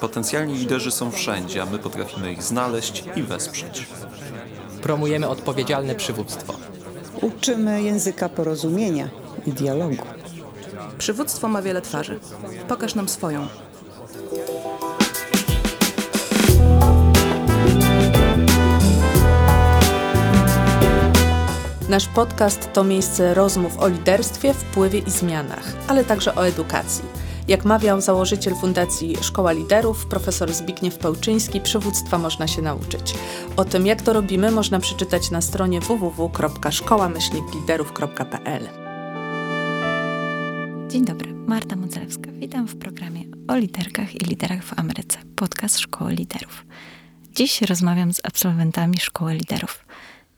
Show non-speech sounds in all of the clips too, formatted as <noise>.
Potencjalni liderzy są wszędzie, a my potrafimy ich znaleźć i wesprzeć. Promujemy odpowiedzialne przywództwo. Uczymy języka porozumienia i dialogu. Przywództwo ma wiele twarzy. Pokaż nam swoją. Nasz podcast to miejsce rozmów o liderstwie, wpływie i zmianach, ale także o edukacji. Jak mawiał założyciel Fundacji Szkoła Liderów, profesor Zbigniew Pełczyński, przywództwa można się nauczyć. O tym, jak to robimy, można przeczytać na stronie www.szkołamyślnikliderów.pl. Dzień dobry, Marta Modzelewska. Witam w programie o liderkach i liderach w Ameryce, podcast Szkoły Liderów. Dziś rozmawiam z absolwentami Szkoły Liderów.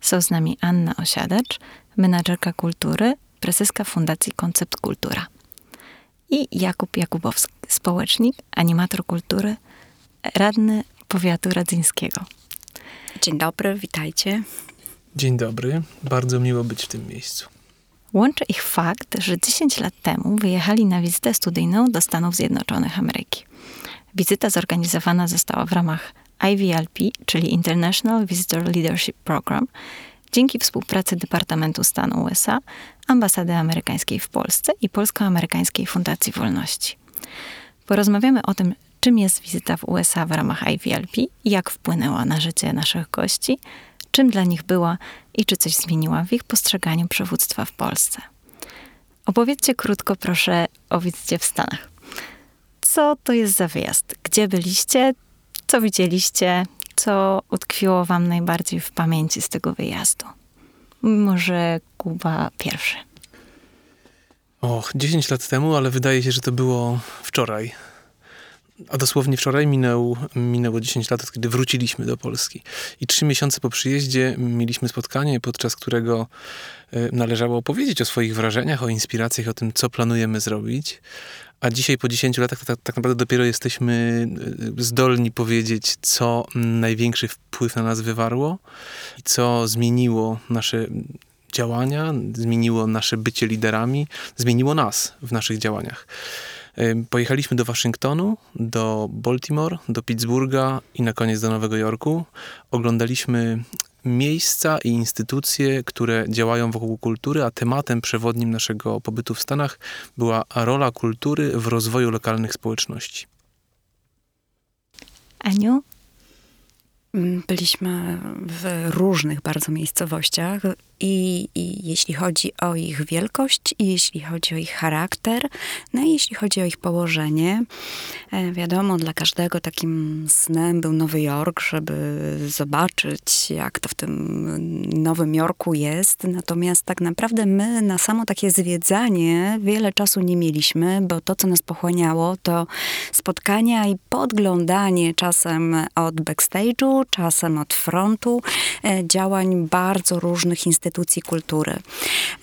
Są z nami Anna Osiadacz, menadżerka kultury, prezeska Fundacji Koncept Kultura. I Jakub Jakubowski, społecznik, animator kultury, radny powiatu radzyńskiego. Dzień dobry, witajcie. Dzień dobry, bardzo miło być w tym miejscu. Łączy ich fakt, że 10 lat temu wyjechali na wizytę studyjną do Stanów Zjednoczonych Ameryki. Wizyta zorganizowana została w ramach IVLP, czyli International Visitor Leadership Program, dzięki współpracy Departamentu Stanu USA, Ambasady Amerykańskiej w Polsce i Polsko-Amerykańskiej Fundacji Wolności. Porozmawiamy o tym, czym jest wizyta w USA w ramach IVLP, jak wpłynęła na życie naszych gości, czym dla nich była i czy coś zmieniła w ich postrzeganiu przywództwa w Polsce. Opowiedzcie krótko, proszę, o wizycie w Stanach. Co to jest za wyjazd? Gdzie byliście? Co widzieliście? Co utkwiło wam najbardziej w pamięci z tego wyjazdu? Może Kuba pierwszy. Och, 10 lat temu, ale wydaje się, że to było wczoraj. A dosłownie wczoraj minęło, minęło 10 lat, kiedy wróciliśmy do Polski. I trzy miesiące po przyjeździe mieliśmy spotkanie, podczas którego e, należało opowiedzieć o swoich wrażeniach, o inspiracjach, o tym, co planujemy zrobić. A dzisiaj po 10 latach tak, tak naprawdę dopiero jesteśmy e, zdolni powiedzieć, co największy wpływ na nas wywarło i co zmieniło nasze działania, zmieniło nasze bycie liderami, zmieniło nas w naszych działaniach. Pojechaliśmy do Waszyngtonu, do Baltimore, do Pittsburgha i na koniec do Nowego Jorku. Oglądaliśmy miejsca i instytucje, które działają wokół kultury, a tematem przewodnim naszego pobytu w Stanach była rola kultury w rozwoju lokalnych społeczności. Aniu? Mm, byliśmy w różnych bardzo miejscowościach. I, I, jeśli chodzi o ich wielkość, i jeśli chodzi o ich charakter, no i jeśli chodzi o ich położenie, e, wiadomo, dla każdego takim snem był Nowy Jork, żeby zobaczyć, jak to w tym Nowym Jorku jest. Natomiast tak naprawdę my na samo takie zwiedzanie wiele czasu nie mieliśmy, bo to, co nas pochłaniało, to spotkania i podglądanie czasem od backstage'u, czasem od frontu, e, działań bardzo różnych instytucji instytucji kultury,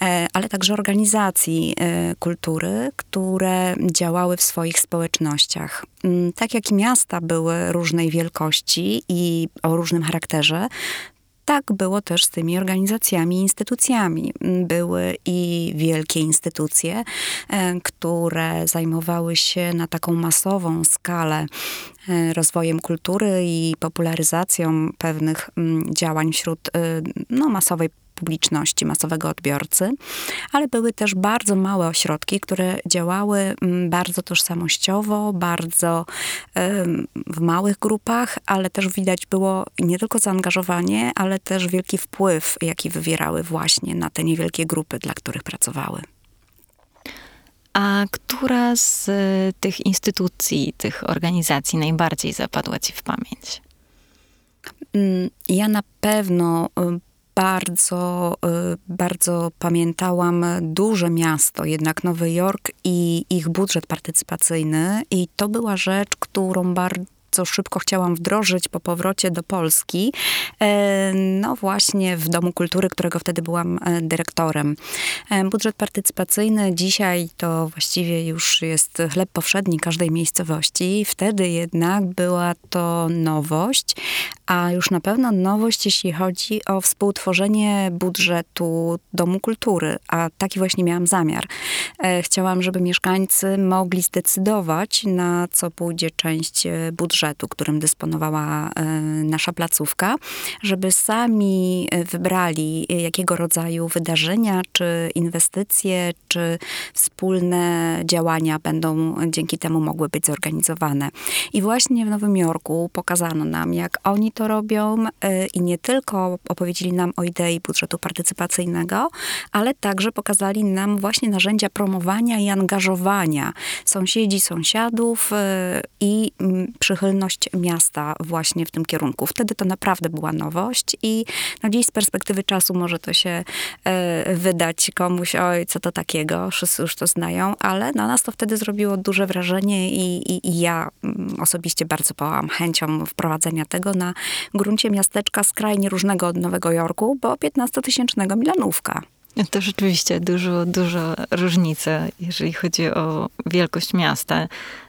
e, ale także organizacji e, kultury, które działały w swoich społecznościach. Mm, tak jak miasta były różnej wielkości i o różnym charakterze, tak było też z tymi organizacjami instytucjami. Mm, były i wielkie instytucje, e, które zajmowały się na taką masową skalę rozwojem kultury i popularyzacją pewnych mm, działań wśród no, masowej publiczności, masowego odbiorcy, ale były też bardzo małe ośrodki, które działały mm, bardzo tożsamościowo, bardzo w małych grupach, ale też widać było nie tylko zaangażowanie, ale też wielki wpływ, jaki wywierały właśnie na te niewielkie grupy, dla których pracowały. A która z tych instytucji, tych organizacji najbardziej zapadła ci w pamięć? Mm, ja na pewno bardzo, y, bardzo pamiętałam duże miasto, jednak Nowy Jork i ich budżet partycypacyjny. I to była rzecz, którą bardzo co szybko chciałam wdrożyć po powrocie do Polski, e, no właśnie w Domu Kultury, którego wtedy byłam e, dyrektorem. E, budżet partycypacyjny dzisiaj to właściwie już jest chleb powszedni każdej miejscowości. Wtedy jednak była to nowość, a już na pewno nowość, jeśli chodzi o współtworzenie budżetu Domu Kultury, a taki właśnie miałam zamiar. Chciałam, żeby mieszkańcy mogli zdecydować, na co pójdzie część budżetu, którym dysponowała nasza placówka, żeby sami wybrali, jakiego rodzaju wydarzenia, czy inwestycje, czy wspólne działania będą dzięki temu mogły być zorganizowane. I właśnie w Nowym Jorku pokazano nam, jak oni to robią y, i nie tylko opowiedzieli nam o idei budżetu partycypacyjnego, ale także pokazali nam właśnie narzędzia promowania i angażowania sąsiedzi, sąsiadów i mm, przychylność miasta właśnie w tym kierunku. Wtedy to naprawdę była nowość i no dziś z perspektywy czasu może to się e, wydać komuś, oj, co to takiego, wszyscy już to znają, ale na nas to wtedy zrobiło duże wrażenie i, i, i ja mm, osobiście bardzo pałam chęcią wprowadzenia tego na gruncie miasteczka skrajnie różnego od Nowego Jorku, bo 15-tysięcznego Milanówka. To rzeczywiście dużo, dużo różnica, jeżeli chodzi o wielkość miasta.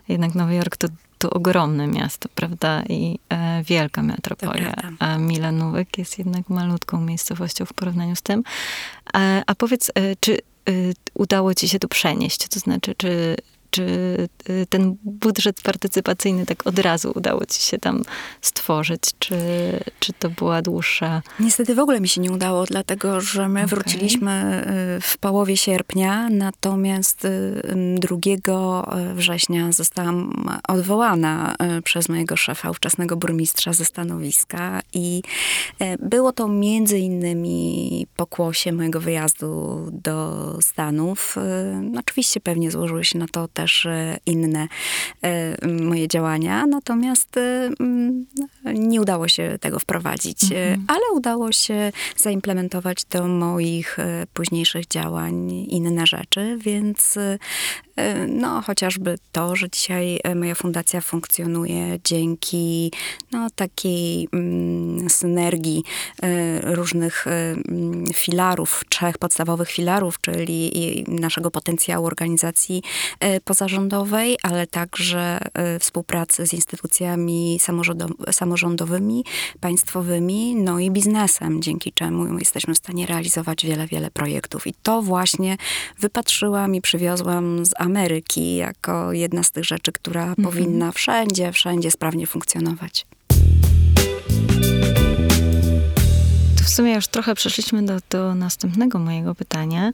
Jednak Nowy Jork to to ogromne miasto, prawda? I e, wielka metropolia. A Milanówek jest jednak malutką miejscowością w porównaniu z tym. A, a powiedz, e, czy e, udało ci się tu przenieść? To znaczy, czy czy y, ten budżet partycypacyjny tak od razu udało ci się tam stworzyć? Czy, czy to była dłuższa... Niestety w ogóle mi się nie udało, dlatego że my okay. wróciliśmy y, w połowie sierpnia, natomiast 2 y, września zostałam odwołana przez mojego szefa, ówczesnego burmistrza ze stanowiska i było to między innymi pokłosie mojego wyjazdu do Stanów. Oczywiście pewnie złożyły się na to też e, inne e, moje działania, natomiast e, nie udało się tego wprowadzić, mhm. ale udało się zaimplementować do moich późniejszych działań inne rzeczy, więc no, chociażby to, że dzisiaj moja fundacja funkcjonuje dzięki no, takiej mm, synergii różnych mm, filarów, trzech podstawowych filarów, czyli naszego potencjału organizacji pozarządowej, ale także e, współpracy z instytucjami samorządowymi, państwowymi, no i biznesem, dzięki czemu jesteśmy w stanie realizować wiele, wiele projektów. I to właśnie wypatrzyłam i przywiozłam z Ameryki jako jedna z tych rzeczy, która mhm. powinna wszędzie, wszędzie sprawnie funkcjonować. w sumie już trochę przeszliśmy do, do następnego mojego pytania,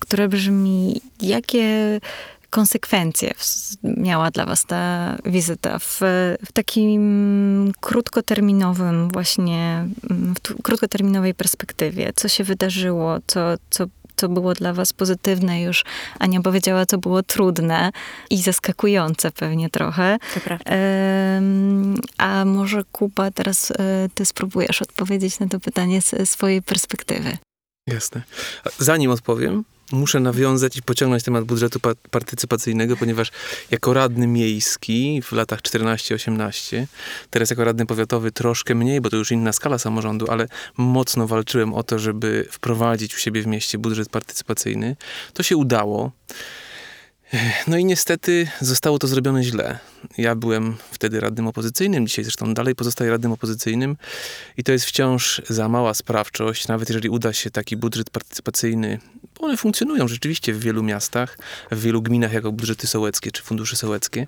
które brzmi, jakie konsekwencje miała dla was ta wizyta w, w takim krótkoterminowym właśnie, w krótkoterminowej perspektywie? Co się wydarzyło? Co, co, co było dla was pozytywne już? Ania powiedziała, co było trudne i zaskakujące pewnie trochę. To prawda. a może Kuba, teraz e, ty spróbujesz odpowiedzieć na to pytanie z swojej perspektywy. Jasne. Zanim odpowiem, muszę nawiązać i pociągnąć temat budżetu partycypacyjnego, ponieważ jako radny miejski w latach 14-18, teraz jako radny powiatowy troszkę mniej, bo to już inna skala samorządu, ale mocno walczyłem o to, żeby wprowadzić u siebie w mieście budżet partycypacyjny. To się udało. No i niestety zostało to zrobione źle. Ja byłem wtedy radnym opozycyjnym, dzisiaj zresztą dalej pozostaję radnym opozycyjnym i to jest wciąż za mała sprawczość, nawet jeżeli uda się taki budżet partycypacyjny, one funkcjonują rzeczywiście w wielu miastach, w wielu gminach jako budżety sołeckie czy fundusze sołeckie,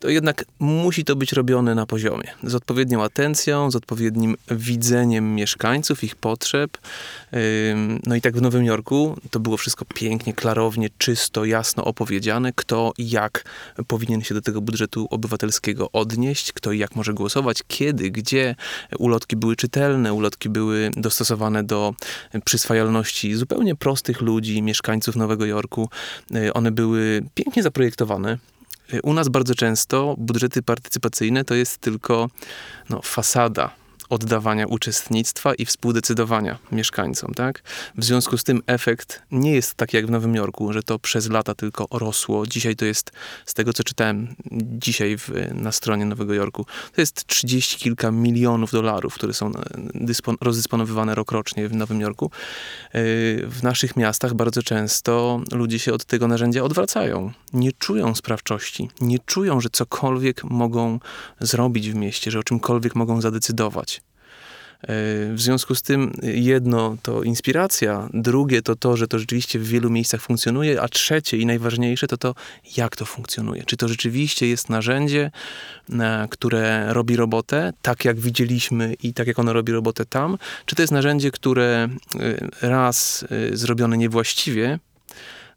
to jednak musi to być robione na poziomie, z odpowiednią atencją, z odpowiednim widzeniem mieszkańców, ich potrzeb. No i tak w Nowym Jorku to było wszystko pięknie, klarownie, czysto, jasno opowiedziane, kto i jak powinien się do tego budżetu obywatelskiego odnieść, kto i jak może głosować, kiedy, gdzie. Ulotki były czytelne, ulotki były dostosowane do przyswajalności zupełnie prostych ludzi, mieszkańców Nowego Jorku. One były pięknie zaprojektowane. U nas bardzo często budżety partycypacyjne to jest tylko no, fasada oddawania uczestnictwa i współdecydowania mieszkańcom, tak? W związku z tym efekt nie jest taki jak w Nowym Jorku, że to przez lata tylko rosło. Dzisiaj to jest, z tego co czytałem dzisiaj w, na stronie Nowego Jorku, to jest 30 kilka milionów dolarów, które są dyspon- rozdysponowywane rokrocznie w Nowym Jorku. Yy, W naszych miastach bardzo często ludzie się od tego narzędzia odwracają. Nie czują sprawczości, nie czują, że cokolwiek mogą zrobić w mieście, że o czymkolwiek mogą zadecydować. Yy, W związku z tym jedno to inspiracja, drugie to to, że to rzeczywiście w wielu miejscach funkcjonuje, a trzecie i najważniejsze to to, jak to funkcjonuje. Czy to rzeczywiście jest narzędzie, e, które robi robotę, tak jak widzieliśmy i tak jak ono robi robotę tam, czy to jest narzędzie, które e, raz e, zrobione niewłaściwie,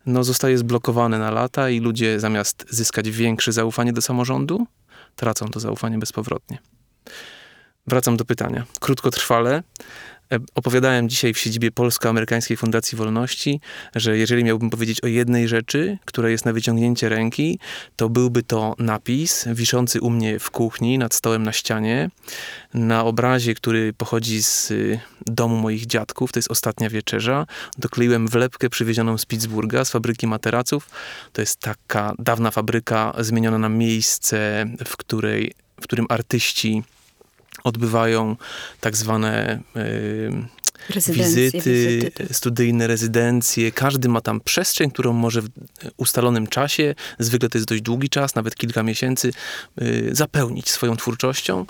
no zostaje zblokowane na lata i ludzie zamiast zyskać większe zaufanie do samorządu, tracą to zaufanie bezpowrotnie. Wracam do pytania. Krótkotrwale. E, Opowiadałem dzisiaj w siedzibie Polsko-Amerykańskiej Fundacji Wolności, że jeżeli miałbym powiedzieć o jednej rzeczy, która jest na wyciągnięcie ręki, to byłby to napis wiszący u mnie w kuchni nad stołem na ścianie, na obrazie, który pochodzi z y, domu moich dziadków, to jest ostatnia wieczerza. Dokleiłem wlepkę przywiezioną z Pittsburgha, z fabryki materaców. To jest taka dawna fabryka zmieniona na miejsce, w, której, w którym artyści odbywają tak zwane y, Rezydencje, wizyty, wizyty, tak. studyjne rezydencje. Każdy ma tam przestrzeń, którą może w ustalonym czasie, zwykle to jest dość długi czas, nawet kilka miesięcy, y, zapełnić swoją twórczością.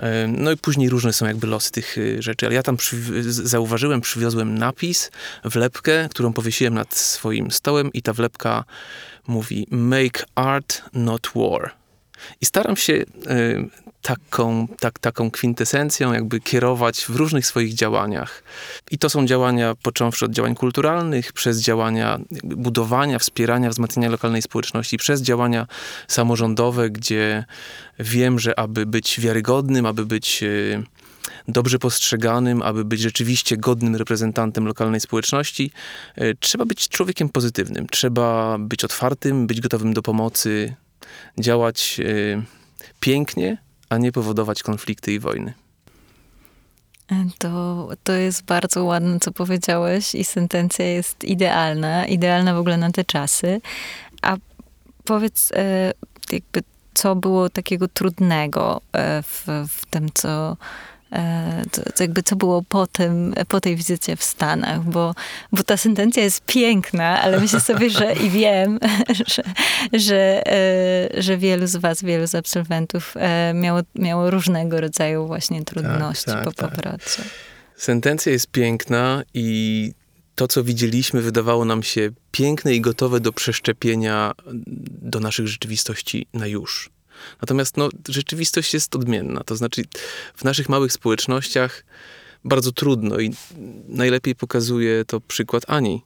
Y, No i później różne są jakby losy tych rzeczy, ale ja tam przy, zauważyłem, przywiozłem napis, wlepkę, którą powiesiłem nad swoim stołem i ta wlepka mówi make art, not war. I staram się taką, tak, taką kwintesencją jakby kierować w różnych swoich działaniach. I to są działania począwszy od działań kulturalnych, przez działania budowania, wspierania, wzmacniania lokalnej społeczności, przez działania samorządowe, gdzie wiem, że aby być wiarygodnym, aby być y, dobrze postrzeganym, aby być rzeczywiście godnym reprezentantem lokalnej społeczności, y, trzeba być człowiekiem pozytywnym. Trzeba być otwartym, być gotowym do pomocy, działać y, pięknie, a nie powodować konflikty i wojny. To, to jest bardzo ładne, co powiedziałeś i sentencja jest idealna, idealna w ogóle na te czasy. A powiedz, e, jakby, co było takiego trudnego e, w, w tym, co, e, co, co jakby co było po, tym, po tej wizycie w Stanach, bo, bo ta sentencja jest piękna, ale myślę sobie, że i wiem, <laughs> że, że, e, że wielu z was, wielu z absolwentów e, miało, miało różnego rodzaju właśnie trudności tak, po tak. powrocie. Sentencja jest piękna i to, co widzieliśmy, wydawało nam się piękne i gotowe do przeszczepienia do naszych rzeczywistości na już. Natomiast no, rzeczywistość jest odmienna. To znaczy, w naszych małych społecznościach bardzo trudno i najlepiej pokazuje to przykład Ani.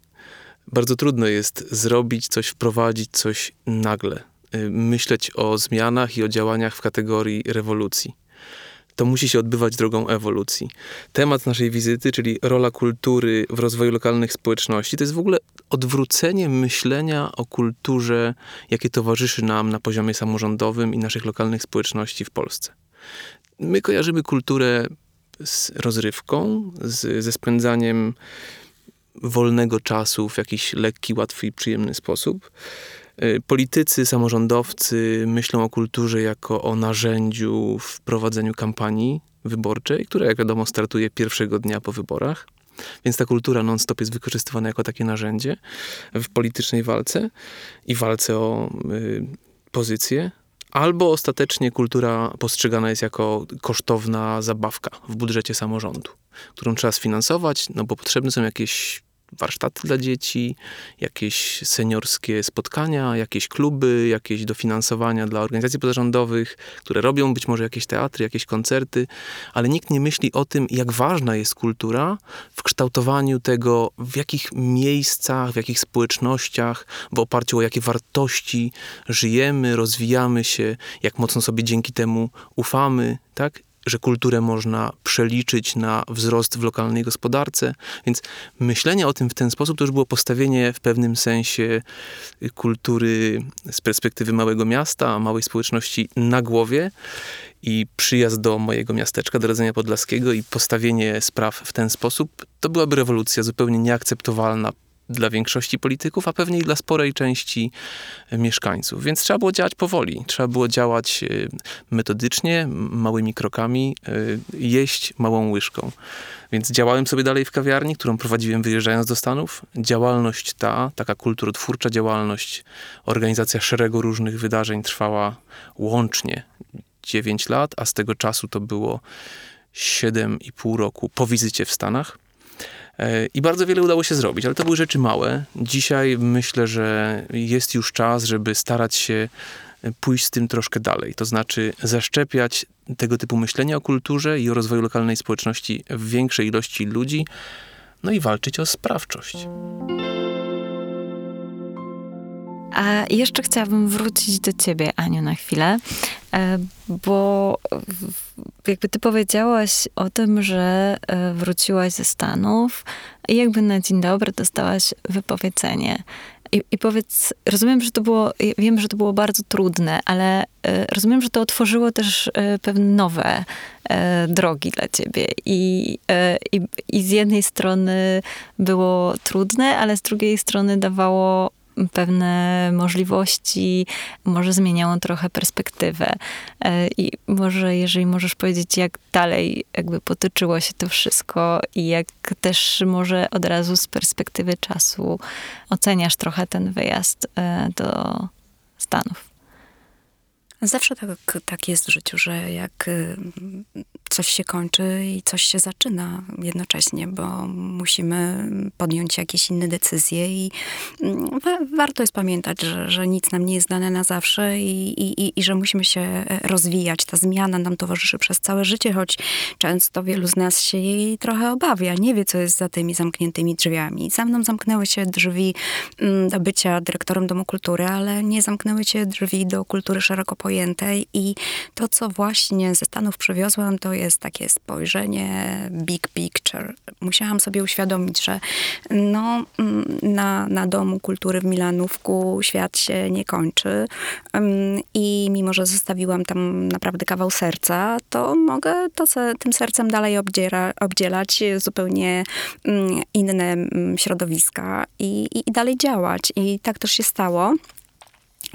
Bardzo trudno jest zrobić coś, wprowadzić coś nagle. Y, Myśleć o zmianach i o działaniach w kategorii rewolucji. To musi się odbywać drogą ewolucji. Temat naszej wizyty, czyli rola kultury w rozwoju lokalnych społeczności, to jest w ogóle odwrócenie myślenia o kulturze, jakie towarzyszy nam na poziomie samorządowym i naszych lokalnych społeczności w Polsce. My kojarzymy kulturę z rozrywką, z, ze spędzaniem wolnego czasu w jakiś lekki, łatwy i przyjemny sposób. Y, Politycy, samorządowcy myślą o kulturze jako o narzędziu w prowadzeniu kampanii wyborczej, która, jak wiadomo, startuje pierwszego dnia po wyborach. Więc ta kultura non-stop jest wykorzystywana jako takie narzędzie w politycznej walce i walce o y, pozycję. Albo ostatecznie kultura postrzegana jest jako kosztowna zabawka w budżecie samorządu, którą trzeba sfinansować, no bo potrzebne są jakieś warsztaty dla dzieci, jakieś seniorskie spotkania, jakieś kluby, jakieś dofinansowania dla organizacji pozarządowych, które robią być może jakieś teatry, jakieś koncerty, ale nikt nie myśli o tym, jak ważna jest kultura w kształtowaniu tego, w jakich miejscach, w jakich społecznościach, w oparciu o jakie wartości żyjemy, rozwijamy się, jak mocno sobie dzięki temu ufamy, tak? Że kulturę można przeliczyć na wzrost w lokalnej gospodarce. Więc myślenie o tym w ten sposób to już było postawienie w pewnym sensie kultury z perspektywy małego miasta, małej społeczności na głowie i przyjazd do mojego miasteczka, do Radzenia Podlaskiego i postawienie spraw w ten sposób, to byłaby rewolucja zupełnie nieakceptowalna dla większości polityków, a pewnie i dla sporej części mieszkańców. Więc trzeba było działać powoli, trzeba było działać e, metodycznie, małymi krokami, e, jeść małą łyżką. Więc działałem sobie dalej w kawiarni, którą prowadziłem wyjeżdżając do Stanów. Działalność ta, taka kulturotwórcza działalność, organizacja szeregu różnych wydarzeń trwała łącznie 9 lat, a z tego czasu to było 7,5 roku po wizycie w Stanach. E, I bardzo wiele udało się zrobić, ale to były rzeczy małe. Dzisiaj myślę, że jest już czas, żeby starać się pójść z tym troszkę dalej. To znaczy zaszczepiać tego typu myślenie o kulturze i o rozwoju lokalnej społeczności w większej ilości ludzi, no i walczyć o sprawczość. A jeszcze chciałabym wrócić do ciebie, Aniu, na chwilę, e, bo jakby ty powiedziałaś o tym, że e, wróciłaś ze Stanów i jakby na dzień dobry dostałaś wypowiedzenie. I, I, powiedz, rozumiem, że to było, wiem, że to było bardzo trudne, ale e, rozumiem, że to otworzyło też pewne nowe drogi dla ciebie. I, i, I z jednej strony było trudne, ale z drugiej strony dawało pewne możliwości, może zmieniało trochę perspektywę. E, I może, jeżeli możesz powiedzieć, jak dalej jakby potoczyło się to wszystko i jak też może od razu z perspektywy czasu oceniasz trochę ten wyjazd e, do Stanów. Zawsze tak, tak jest w życiu, że jak y, coś się kończy i coś się zaczyna jednocześnie, bo musimy podjąć jakieś inne decyzje i mm, wa warto jest pamiętać, że, że nic nam nie jest dane na zawsze i, i, i, że musimy się e, rozwijać. Ta zmiana nam towarzyszy przez całe życie, choć często wielu z nas się jej trochę obawia, nie wie, co jest za tymi zamkniętymi drzwiami. Za mną zamknęły się drzwi mm, do bycia dyrektorem Domu Kultury, ale nie zamknęły się drzwi do kultury szeroko pojętej pojętej i to, co właśnie ze Stanów przywiozłam, to jest takie spojrzenie big picture. Musiałam sobie uświadomić, że no, mm, na, na Domu Kultury w Milanówku świat się nie kończy i mimo, że zostawiłam tam naprawdę kawał serca, to mogę to, tym sercem dalej obdziera, obdzielać zupełnie mm, inne mm, środowiska i, i, i dalej działać. I tak też się stało.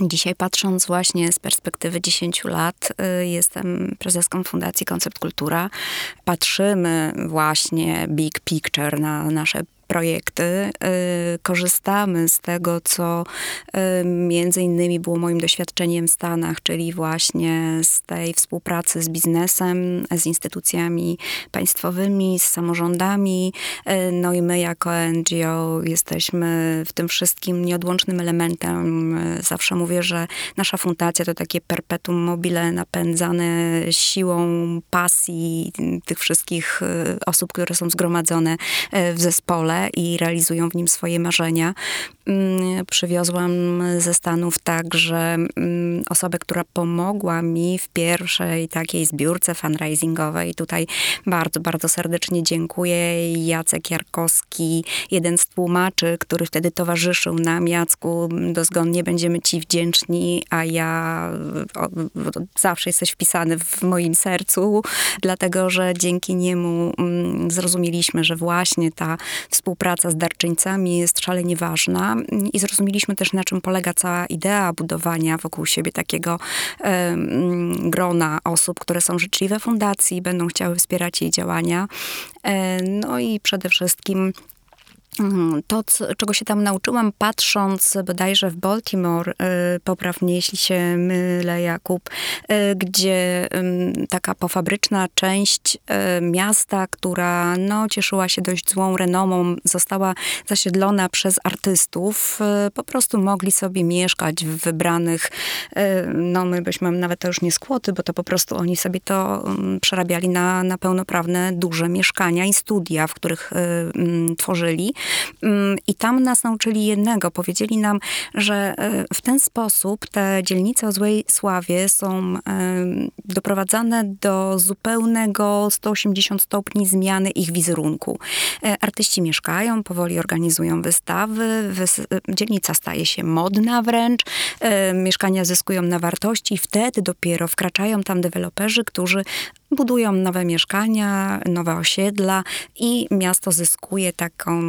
Dzisiaj patrząc właśnie z perspektywy 10 lat, y, jestem prezeską Fundacji Koncept Kultura. Patrzymy właśnie big picture na nasze projekty. Y, korzystamy z tego, co y, między innymi było moim doświadczeniem w Stanach, czyli właśnie z tej współpracy z biznesem, z instytucjami państwowymi, z samorządami. Y, no i my jako NGO jesteśmy w tym wszystkim nieodłącznym elementem. Zawsze mówię, że nasza fundacja to takie perpetuum mobile napędzane siłą pasji tych wszystkich osób, które są zgromadzone w zespole i realizują w nim swoje marzenia. Mm, przywiozłam ze Stanów także mm, osobę, która pomogła mi w pierwszej takiej zbiórce fundraisingowej. Tutaj bardzo, bardzo serdecznie dziękuję. Jacek Jarkowski, jeden z tłumaczy, który wtedy towarzyszył nam. Jacku, dozgonnie będziemy ci wdzięczni, a ja zawsze jesteś wpisany w moim sercu, dlatego, że dzięki niemu mm, zrozumieliśmy, że właśnie ta współpraca z darczyńcami jest szalenie ważna i zrozumieliśmy też, na czym polega cała idea budowania wokół siebie takiego grona osób, które są życzliwe fundacji, będą chciały wspierać jej działania. E, no i przede wszystkim. To, czego się tam nauczyłam, patrząc bodajże w Baltimore, y, poprawnie jeśli się mylę, Jakub, y, gdzie taka pofabryczna część y, miasta, która no, cieszyła się dość złą renomą, została zasiedlona przez artystów, po prostu mogli sobie mieszkać w wybranych, no my byśmy nawet to już nie skłoty, bo to po prostu oni sobie to przerabiali na, na pełnoprawne, duże mieszkania i studia, w których tworzyli. Mm, I tam nas nauczyli jednego. Powiedzieli nam, że e, w ten sposób te dzielnice o złej sławie są doprowadzane do zupełnego 180 stopni zmiany ich wizerunku. E, Artyści mieszkają, powoli organizują wystawy, wys- dzielnica staje się modna wręcz, e, mieszkania zyskują na wartości i wtedy dopiero wkraczają tam deweloperzy, którzy budują nowe mieszkania, nowe osiedla i miasto zyskuje taką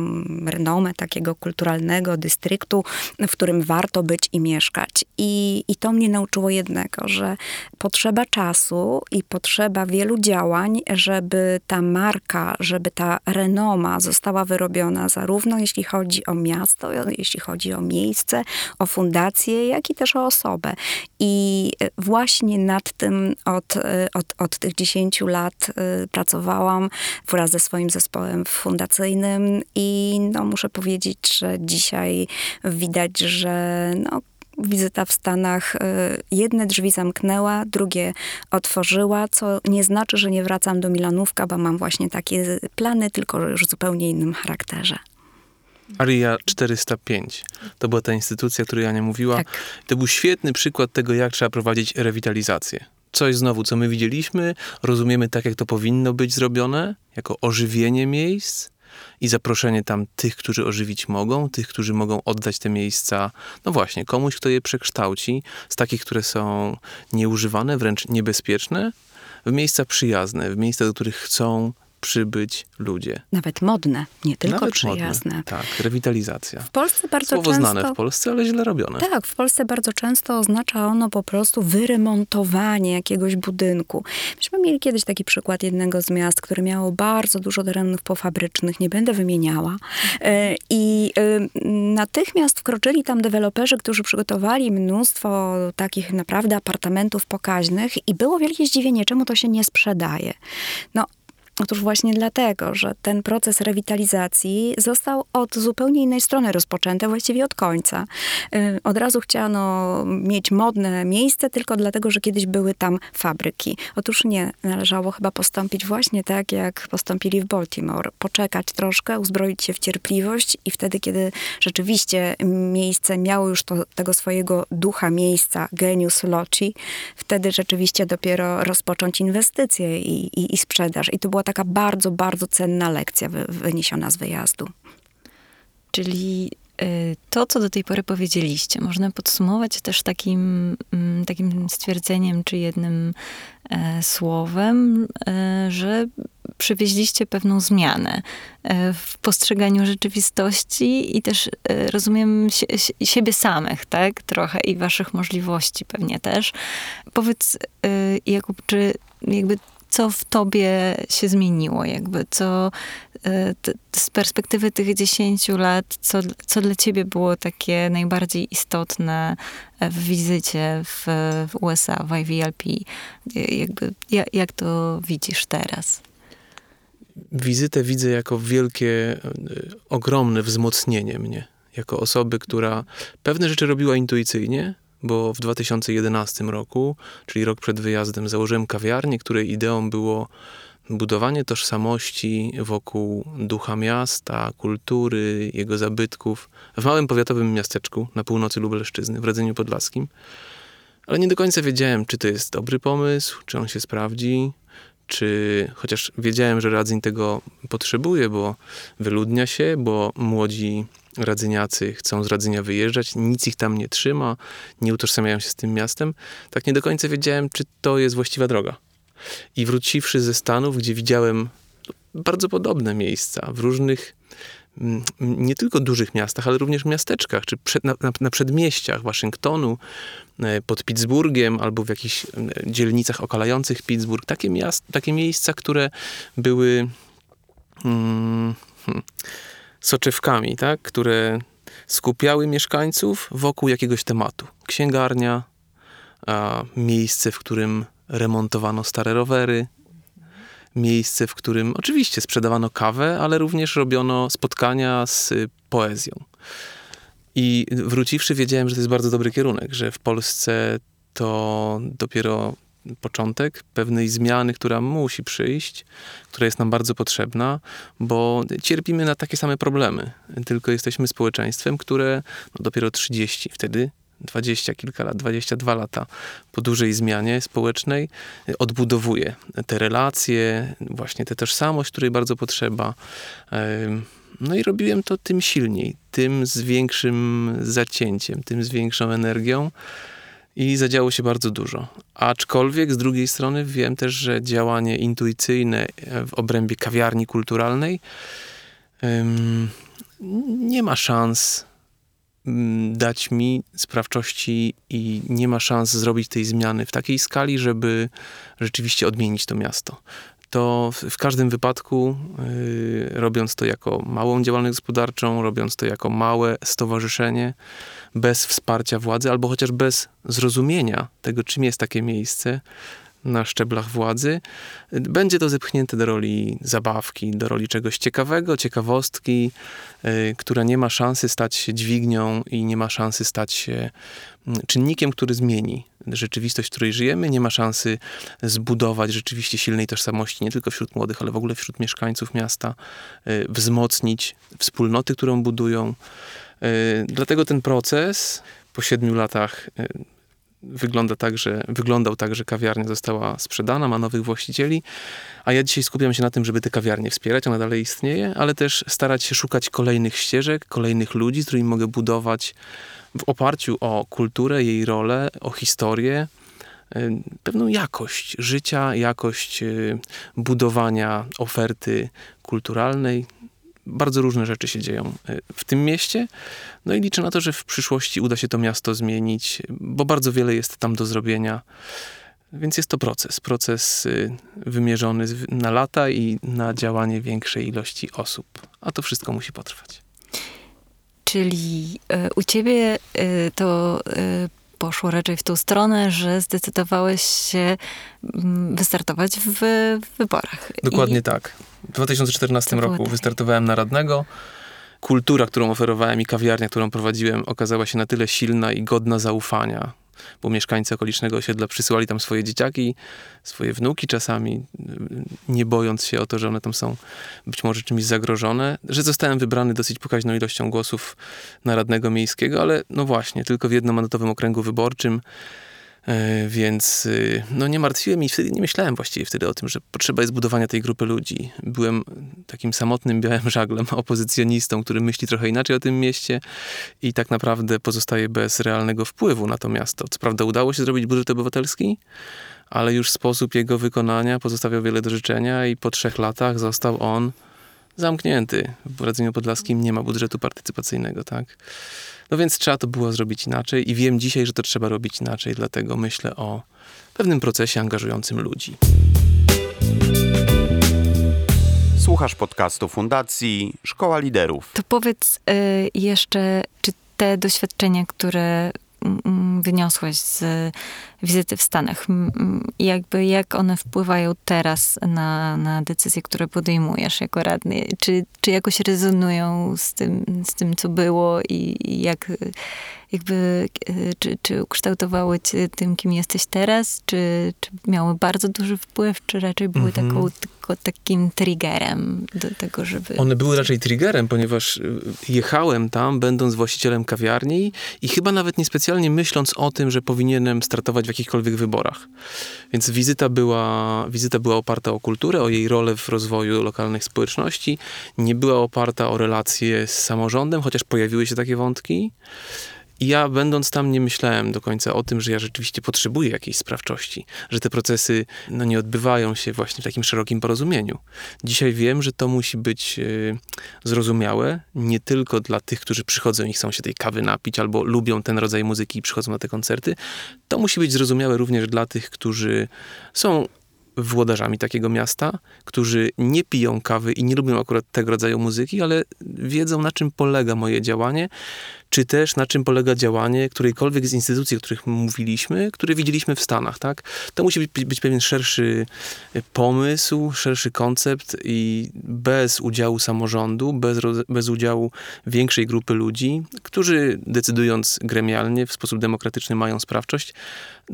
renomę takiego kulturalnego dystryktu, w którym warto być i mieszkać. I, I to mnie nauczyło jednego, że potrzeba czasu i potrzeba wielu działań, żeby ta marka, żeby ta renoma została wyrobiona zarówno jeśli chodzi o miasto, jeśli chodzi o miejsce, o fundację, jak i też o osobę. I właśnie nad tym od, od, od tych 10 lat y, pracowałam wraz ze swoim zespołem fundacyjnym i no, muszę powiedzieć, że dzisiaj widać, że no, wizyta w Stanach y, jedne drzwi zamknęła, drugie otworzyła, co nie znaczy, że nie wracam do Milanówka, bo mam właśnie takie plany, tylko już w zupełnie innym charakterze. Aria 405. To była ta instytucja, o której Ania mówiła. Tak. To był świetny przykład tego, jak trzeba prowadzić rewitalizację. Coś znowu, co my widzieliśmy, rozumiemy tak, jak to powinno być zrobione, jako ożywienie miejsc i zaproszenie tam tych, którzy ożywić mogą, tych, którzy mogą oddać te miejsca, no właśnie, komuś, kto je przekształci, z takich, które są nieużywane, wręcz niebezpieczne, w miejsca przyjazne, w miejsca, do których chcą przybyć ludzie. Nawet modne, nie tylko Nawet przyjazne. Modne. Tak, rewitalizacja. W Polsce bardzo Słowo często... znane w Polsce, ale źle robione. Tak, w Polsce bardzo często oznacza ono po prostu wyremontowanie jakiegoś budynku. Myśmy mieli kiedyś taki przykład jednego z miast, które miało bardzo dużo terenów pofabrycznych, nie będę wymieniała. E, I e, natychmiast wkroczyli tam deweloperzy, którzy przygotowali mnóstwo takich naprawdę apartamentów pokaźnych i było wielkie zdziwienie, czemu to się nie sprzedaje. No, Otóż właśnie dlatego, że ten proces rewitalizacji został od zupełnie innej strony rozpoczęty, właściwie od końca. Y, Od razu chciano mieć modne miejsce tylko dlatego, że kiedyś były tam fabryki. Otóż nie, należało chyba postąpić właśnie tak, jak postąpili w Baltimore. Poczekać troszkę, uzbroić się w cierpliwość i wtedy, kiedy rzeczywiście miejsce miało już to, tego swojego ducha miejsca, genius loci, wtedy rzeczywiście dopiero rozpocząć inwestycje i, i, i sprzedaż. I to była taka bardzo, bardzo cenna lekcja wy, wyniesiona z wyjazdu. Czyli y, to, co do tej pory powiedzieliście, można podsumować też takim, mm, takim stwierdzeniem, czy jednym e, słowem, e, że przywieźliście pewną zmianę e, w postrzeganiu rzeczywistości i też rozumiem sie- siebie samych, tak? Trochę i waszych możliwości pewnie też. Powiedz, e, Jakub, czy jakby co w tobie się zmieniło, jakby co e, z perspektywy tych 10 lat, co, co dla ciebie było takie najbardziej istotne e, w wizycie w, w USA, w IVLP? E, Jakby, jak, jak to widzisz teraz? wizytę widzę jako wielkie, ogromne wzmocnienie mnie. Jako osoby, która pewne rzeczy robiła intuicyjnie, bo w 2011 roku, czyli rok przed wyjazdem, założyłem kawiarnię, której ideą było budowanie tożsamości wokół ducha miasta, kultury, jego zabytków w małym powiatowym miasteczku na północy Lubelszczyzny, w Radzeniu Podlaskim. Ale nie do końca wiedziałem, czy to jest dobry pomysł, czy on się sprawdzi, czy chociaż wiedziałem, że Radzeń tego potrzebuje, bo wyludnia się, bo młodzi radzyniacy chcą z Radzenia wyjeżdżać, nic ich tam nie trzyma, nie utożsamiają się z tym miastem, tak nie do końca wiedziałem, czy to jest właściwa droga. I wróciwszy ze Stanów, gdzie widziałem bardzo podobne miejsca w różnych, nie tylko dużych miastach, ale również miasteczkach, czy przed, na, na, przedmieściach Waszyngtonu, e, pod Pittsburghem albo w jakichś dzielnicach okalających Pittsburgh. Takie, miast, takie miejsca, które były mm, hmm, soczewkami, tak? które skupiały mieszkańców wokół jakiegoś tematu. Księgarnia, miejsce, w którym remontowano stare rowery, miejsce, w którym oczywiście sprzedawano kawę, ale również robiono spotkania z y, poezją. I wróciwszy, wiedziałem, że to jest bardzo dobry kierunek, że w Polsce to dopiero początek pewnej zmiany, która musi przyjść, która jest nam bardzo potrzebna, bo cierpimy na takie same problemy, tylko jesteśmy społeczeństwem, które no, dopiero 30 wtedy 20 kilka lat, 22 lata po dużej zmianie społecznej y, odbudowuje te relacje, właśnie tę tożsamość, której bardzo potrzeba. No i robiłem to tym silniej, tym z większym zacięciem, tym z większą energią i zadziało się bardzo dużo. Aczkolwiek z drugiej strony wiem też, że działanie intuicyjne e, w obrębie kawiarni kulturalnej ym, nie ma szans dać mi sprawczości i nie ma szans zrobić tej zmiany w takiej skali, żeby rzeczywiście odmienić to miasto. To w, każdym wypadku, yy, robiąc to jako małą działalność gospodarczą, robiąc to jako małe stowarzyszenie, bez wsparcia władzy, albo chociaż bez zrozumienia tego, czym jest takie miejsce na szczeblach władzy, będzie to zepchnięte do roli zabawki, do roli czegoś ciekawego, ciekawostki, y, która nie ma szansy stać się dźwignią i nie ma szansy stać się mm, czynnikiem, który zmieni rzeczywistość, w której żyjemy, nie ma szansy zbudować rzeczywiście silnej tożsamości nie tylko wśród młodych, ale w ogóle wśród mieszkańców miasta, y, wzmocnić wspólnoty, którą budują. Y, Dlatego ten proces po siedmiu latach wygląda tak, że, wyglądał tak, że kawiarnia została sprzedana, ma nowych właścicieli, a ja dzisiaj skupiam się na tym, żeby te kawiarnie wspierać, ona dalej istnieje, ale też starać się szukać kolejnych ścieżek, kolejnych ludzi, z którymi mogę budować w oparciu o kulturę, jej rolę, o historię, pewną jakość życia, jakość y, budowania oferty kulturalnej. Bardzo różne rzeczy się dzieją y, w tym mieście. No i liczę na to, że w przyszłości uda się to miasto zmienić, bo bardzo wiele jest tam do zrobienia. Więc jest to proces, proces y, wymierzony na lata i na działanie większej ilości osób. A to wszystko musi potrwać. Czyli e, u ciebie to poszło raczej w tą stronę, że zdecydowałeś się mm, wystartować w, wyborach. Dokładnie I, tak. W 2014 To było roku tak. wystartowałem na radnego. Kultura, którą oferowałem i kawiarnia, którą prowadziłem, okazała się na tyle silna i godna zaufania, bo mieszkańcy okolicznego osiedla przysyłali tam swoje dzieciaki, swoje wnuki czasami, nie bojąc się o to, że one tam są być może czymś zagrożone, że zostałem wybrany dosyć pokaźną ilością głosów na radnego miejskiego, ale no właśnie, tylko w jednomandatowym okręgu wyborczym. E, Więc y, no nie martwiłem i wtedy nie myślałem właściwie wtedy o tym, że potrzeba jest budowania tej grupy ludzi. Byłem takim samotnym białym <laughs> żaglem, opozycjonistą, który myśli trochę inaczej o tym mieście i tak naprawdę pozostaje bez realnego wpływu na to miasto. Co prawda udało się zrobić budżet obywatelski, ale już sposób jego wykonania pozostawiał wiele do życzenia i po trzech latach został on zamknięty. W Radzeniu Podlaskim nie ma budżetu partycypacyjnego, tak? No więc trzeba to było zrobić inaczej i wiem dzisiaj, że to trzeba robić inaczej, dlatego myślę o pewnym procesie angażującym ludzi. Słuchasz podcastu Fundacji Szkoła Liderów. To powiedz e, jeszcze, czy te doświadczenia, które wyniosłeś z wizyty w Stanach, jakby jak one wpływają teraz na, na decyzje, które podejmujesz jako radny? Czy, czy jakoś rezonują z tym, z tym co było i jak jakby, e, czy, czy ukształtowały cię tym, kim jesteś teraz? Czy, czy miały bardzo duży wpływ, czy raczej były Mhm. taką, tylko takim triggerem do tego, żeby... One były raczej triggerem, ponieważ y, jechałem tam, będąc właścicielem kawiarni i chyba nawet niespecjalnie myśląc o tym, że powinienem startować w jakichkolwiek wyborach. Więc wizyta była, wizyta była oparta o kulturę, o jej rolę w rozwoju lokalnych społeczności. Nie była oparta o relacje z samorządem, chociaż pojawiły się takie wątki. I ja, będąc tam, nie myślałem do końca o tym, że ja rzeczywiście potrzebuję jakiejś sprawczości, że te procesy no, nie odbywają się właśnie w takim szerokim porozumieniu. Dzisiaj wiem, że to musi być y, zrozumiałe nie tylko dla tych, którzy przychodzą i chcą się tej kawy napić albo lubią ten rodzaj muzyki i przychodzą na te koncerty. To musi być zrozumiałe również dla tych, którzy są włodarzami takiego miasta, którzy nie piją kawy i nie lubią akurat tego rodzaju muzyki, ale wiedzą na czym polega moje działanie, czy też na czym polega działanie którejkolwiek z instytucji, o których mówiliśmy, które widzieliśmy w Stanach, tak? To musi być, być pewien szerszy e, pomysł, szerszy koncept i bez udziału samorządu, bez, bez udziału większej grupy ludzi, którzy decydując gremialnie, w sposób demokratyczny mają sprawczość,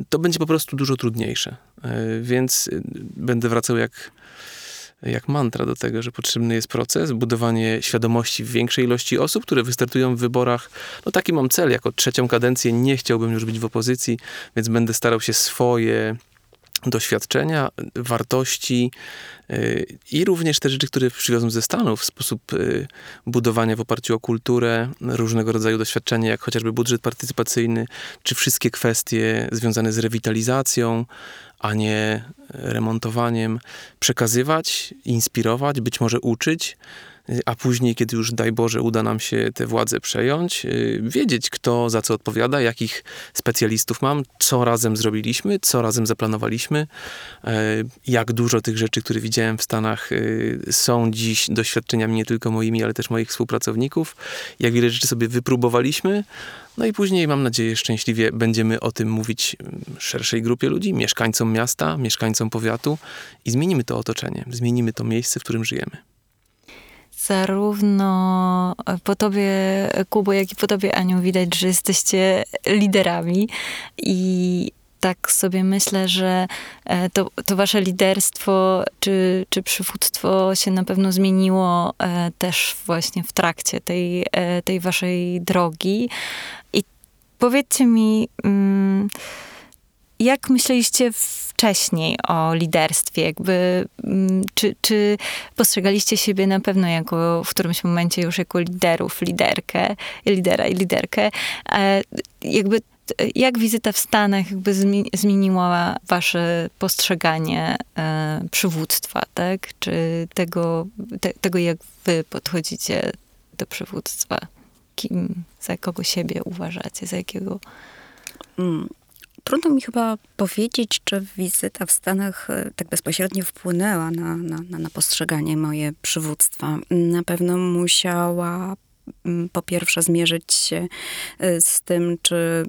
to będzie po prostu dużo trudniejsze. E, Więc y, będę wracał jak, jak mantra do tego, że potrzebny jest proces, budowanie świadomości w większej ilości osób, które wystartują w wyborach. No taki mam cel, jako trzecią kadencję nie chciałbym już być w opozycji, więc będę starał się swoje doświadczenia, wartości y, i również te rzeczy, które przywiozłem ze Stanów, sposób y, budowania w oparciu o kulturę, różnego rodzaju doświadczenia, jak chociażby budżet partycypacyjny, czy wszystkie kwestie związane z rewitalizacją, a nie remontowaniem, przekazywać, inspirować, być może uczyć, y, a później, kiedy już, daj Boże, uda nam się tę władzę przejąć, y, wiedzieć, kto za co odpowiada, jakich specjalistów mam, co razem zrobiliśmy, co razem zaplanowaliśmy, y, jak dużo tych rzeczy, które widziałem w Stanach, y, są dziś doświadczeniami nie tylko moimi, ale też moich współpracowników, jak wiele rzeczy sobie wypróbowaliśmy, no i później, mam nadzieję, szczęśliwie będziemy o tym mówić mm, szerszej grupie ludzi, mieszkańcom miasta, mieszkańcom powiatu i zmienimy to otoczenie, zmienimy to miejsce, w którym żyjemy. Zarówno po tobie, Kubo, jak i po tobie, Aniu, widać, że jesteście liderami i tak sobie myślę, że e, to, to wasze liderstwo czy, czy przywództwo się na pewno zmieniło e, też właśnie w trakcie tej, e, tej waszej drogi. I powiedzcie mi, mm, jak myśleliście wcześniej o liderstwie? Jakby, mm, czy, czy postrzegaliście siebie na pewno jako w którymś momencie już jako liderów, liderkę, lidera i liderkę? E, Jakby jak wizyta w Stanach jakby zmi- zmieniła wasze postrzeganie e, przywództwa, tak? Czy tego, te, tego, jak wy podchodzicie do przywództwa? Kim, za kogo siebie uważacie, za jakiego Mm. Trudno mi chyba powiedzieć, czy wizyta w Stanach e, tak bezpośrednio wpłynęła na, na, na, postrzeganie moje przywództwa. Na pewno musiała mm, po pierwsze zmierzyć się e, z tym, czy